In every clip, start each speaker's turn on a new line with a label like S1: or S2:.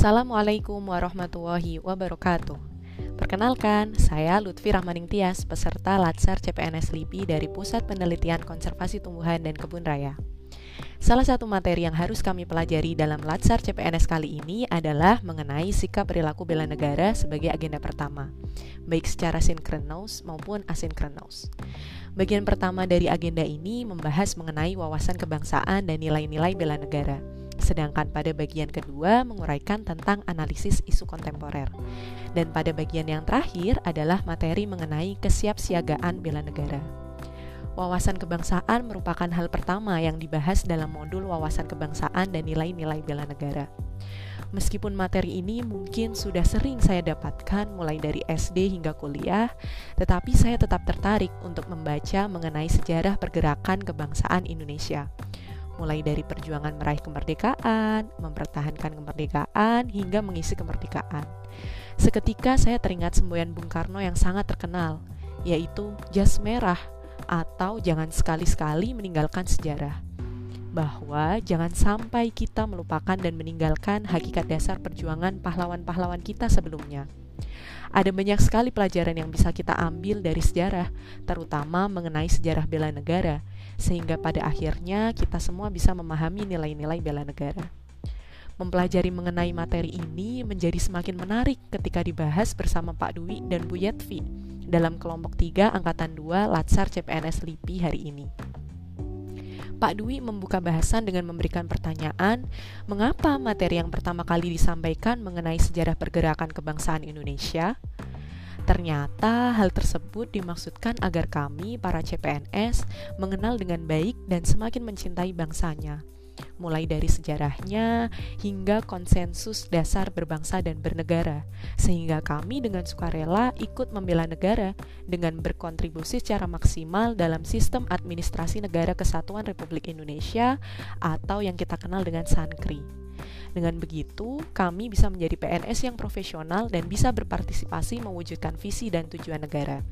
S1: Assalamualaikum warahmatullahi wabarakatuh. Perkenalkan, saya Lutfi Rahmaning Tias, peserta Latsar CPNS LIPI dari Pusat Penelitian Konservasi Tumbuhan dan Kebun Raya. Salah satu materi yang harus kami pelajari dalam Latsar CPNS kali ini adalah mengenai sikap perilaku bela negara sebagai agenda pertama, baik secara sinkronos maupun asinkronos. Bagian pertama dari agenda ini membahas mengenai wawasan kebangsaan dan nilai-nilai bela negara sedangkan pada bagian kedua menguraikan tentang analisis isu kontemporer. Dan pada bagian yang terakhir adalah materi mengenai kesiapsiagaan bela negara. Wawasan kebangsaan merupakan hal pertama yang dibahas dalam modul wawasan kebangsaan dan nilai-nilai bela negara. Meskipun materi ini mungkin sudah sering saya dapatkan mulai dari SD hingga kuliah, tetapi saya tetap tertarik untuk membaca mengenai sejarah pergerakan kebangsaan Indonesia mulai dari perjuangan meraih kemerdekaan, mempertahankan kemerdekaan, hingga mengisi kemerdekaan. Seketika saya teringat semboyan Bung Karno yang sangat terkenal, yaitu jas merah atau jangan sekali-sekali meninggalkan sejarah. Bahwa jangan sampai kita melupakan dan meninggalkan hakikat dasar perjuangan pahlawan-pahlawan kita sebelumnya. Ada banyak sekali pelajaran yang bisa kita ambil dari sejarah, terutama mengenai sejarah bela negara, sehingga pada akhirnya kita semua bisa memahami nilai-nilai bela negara. Mempelajari mengenai materi ini menjadi semakin menarik ketika dibahas bersama Pak Dwi dan Bu Yetvi dalam kelompok 3 Angkatan 2 Latsar CPNS LIPI hari ini. Pak Dwi membuka bahasan dengan memberikan pertanyaan, mengapa materi yang pertama kali disampaikan mengenai sejarah pergerakan kebangsaan Indonesia? Ternyata hal tersebut dimaksudkan agar kami, para CPNS, mengenal dengan baik dan semakin mencintai bangsanya mulai dari sejarahnya hingga konsensus dasar berbangsa dan bernegara, sehingga kami dengan sukarela ikut membela negara dengan berkontribusi secara maksimal dalam sistem administrasi negara kesatuan Republik Indonesia atau yang kita kenal dengan SANKRI. Dengan begitu, kami bisa menjadi PNS yang profesional dan bisa berpartisipasi mewujudkan visi dan tujuan negara.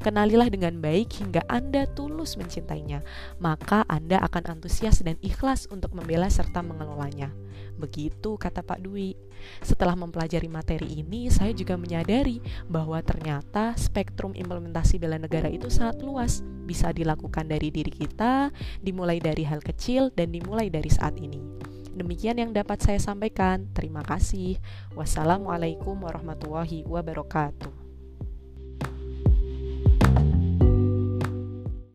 S1: Kenalilah dengan baik hingga Anda tulus mencintainya, maka Anda akan antusias dan ikhlas untuk membela serta mengelolanya. Begitu kata Pak Dwi. Setelah mempelajari materi ini, saya juga menyadari bahwa ternyata spektrum implementasi bela negara itu sangat luas, bisa dilakukan dari diri kita, dimulai dari hal kecil, dan dimulai dari saat ini. Demikian yang dapat saya sampaikan. Terima kasih. Wassalamualaikum warahmatullahi wabarakatuh.